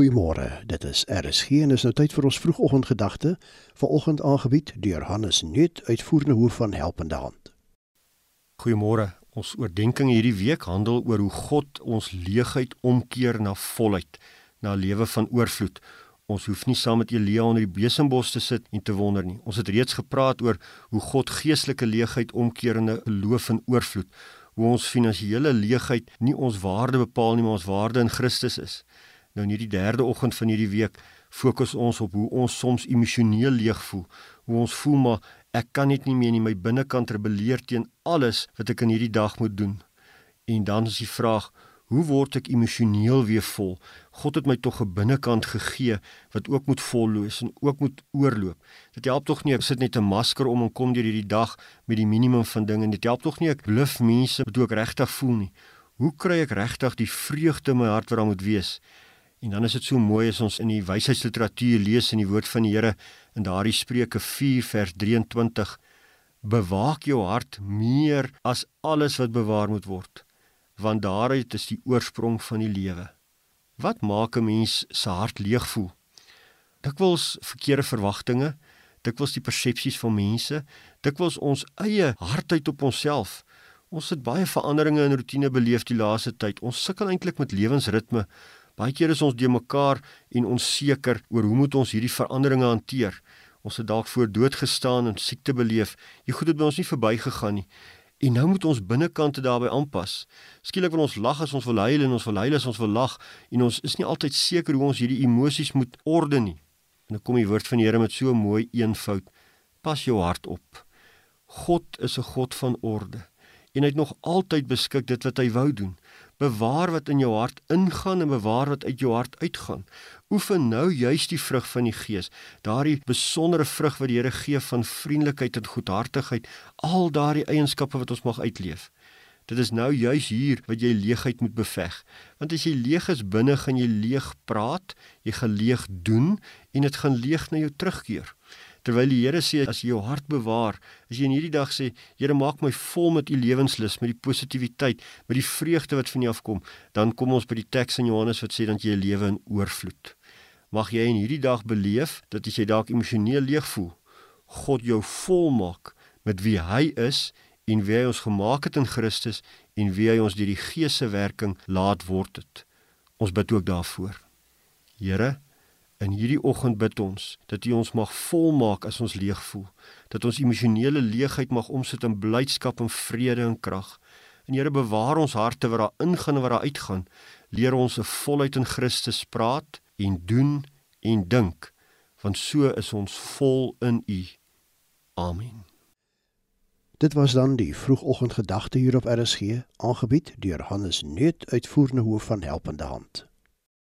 Goeiemôre. Dit is RSG en is nou tyd vir ons vroegoggendgedagte. Vanoggend aangebied deur Hannes Nuut, uitvoerende hoof van Helpende Hand. Goeiemôre. Ons oordeenking hierdie week handel oor hoe God ons leegheid omkeer na volheid, na 'n lewe van oorvloed. Ons hoef nie saam met Elia onder die besembos te sit en te wonder nie. Ons het reeds gepraat oor hoe God geestelike leegheid omkeer in 'n geloof in oorvloed. Hoe ons finansiële leegheid nie ons waarde bepaal nie, maar ons waarde in Christus is. Nou in hierdie derde oggend van hierdie week fokus ons op hoe ons soms emosioneel leeg voel. Hoe ons voel maar ek kan net nie meer in my binnekant rebelleer teen alles wat ek in hierdie dag moet doen. En dan is die vraag, hoe word ek emosioneel weer vol? God het my tog 'n binnekant gegee wat ook moet volloos en ook moet oorloop. Dit help tog nie ek sit net 'n masker om en kom deur hierdie dag met die minimum van dinge. Dit help tog nie ek bluf mense wat ook regtig voel nie. Hoe kry ek regtig die vreugde in my hart wat daar moet wees? En dan is dit so mooi as ons in die wysheidsliteratuur lees in die woord van die Here in daardie Spreuke 4 vers 23 Bewaak jou hart meer as alles wat bewaar moet word want daaruit is die oorsprong van die lewe. Wat maak 'n mens se hart leeg voel? Dikwels verkeerde verwagtinge, dikwels die persepsies van mense, dikwels ons eie hardheid op onsself. Ons het baie veranderinge in rotine beleef die laaste tyd. Ons sukkel eintlik met lewensritme Baie keer is ons de mekaar en onseker oor hoe moet ons hierdie veranderinge hanteer. Ons het dalk voor dood gestaan en siekte beleef. Jy goed het by ons nie verbygegaan nie. En nou moet ons binnekant daarbey aanpas. Skielik wil ons lag as ons wil huil en ons wil huil as ons wil lag en ons is nie altyd seker hoe ons hierdie emosies moet orde nie. En dan kom die woord van die Here met so 'n mooi eenvoud. Pas jou hart op. God is 'n God van orde en hy het nog altyd beskik dit wat hy wou doen. Bewaar wat in jou hart ingaan en bewaar wat uit jou hart uitgaan. Oefen nou juis die vrug van die Gees, daardie besondere vrug wat die Here gee van vriendelikheid en goedhartigheid, al daardie eienskappe wat ons mag uitleef. Dit is nou juis hier wat jy leegheid moet beveg. Want as jy leeg is binne, gaan jy leeg praat, jy gaan leeg doen en dit gaan leeg na jou terugkeer. Terwyl die Here sê as jy jou hart bewaar, as jy in hierdie dag sê, Here maak my vol met u lewenslus, met die positiwiteit, met die vreugde wat van U afkom, dan kom ons by die teks in Johannes wat sê dat jy 'n lewe in oorvloed. Mag jy in hierdie dag beleef dat as jy dalk emosioneel leeg voel, God jou volmaak met wie hy is en wie hy ons gemaak het in Christus en wie hy ons deur die Gees se werking laat word het. Ons bid ook daarvoor. Here, In hierdie oggend bid ons dat U ons mag volmaak as ons leeg voel, dat ons emosionele leegheid mag omsit in blydskap en vrede en krag. En Here bewaar ons harte wat daar ingaan en wat daar uitgaan. Leer ons 'n volheid in Christus praat en doen en dink, want so is ons vol in U. Amen. Dit was dan die vroegoggendgedagte hier op RSG, aangebied deur Hannes Nuut, uitvoerende hoof van Helpende Hand.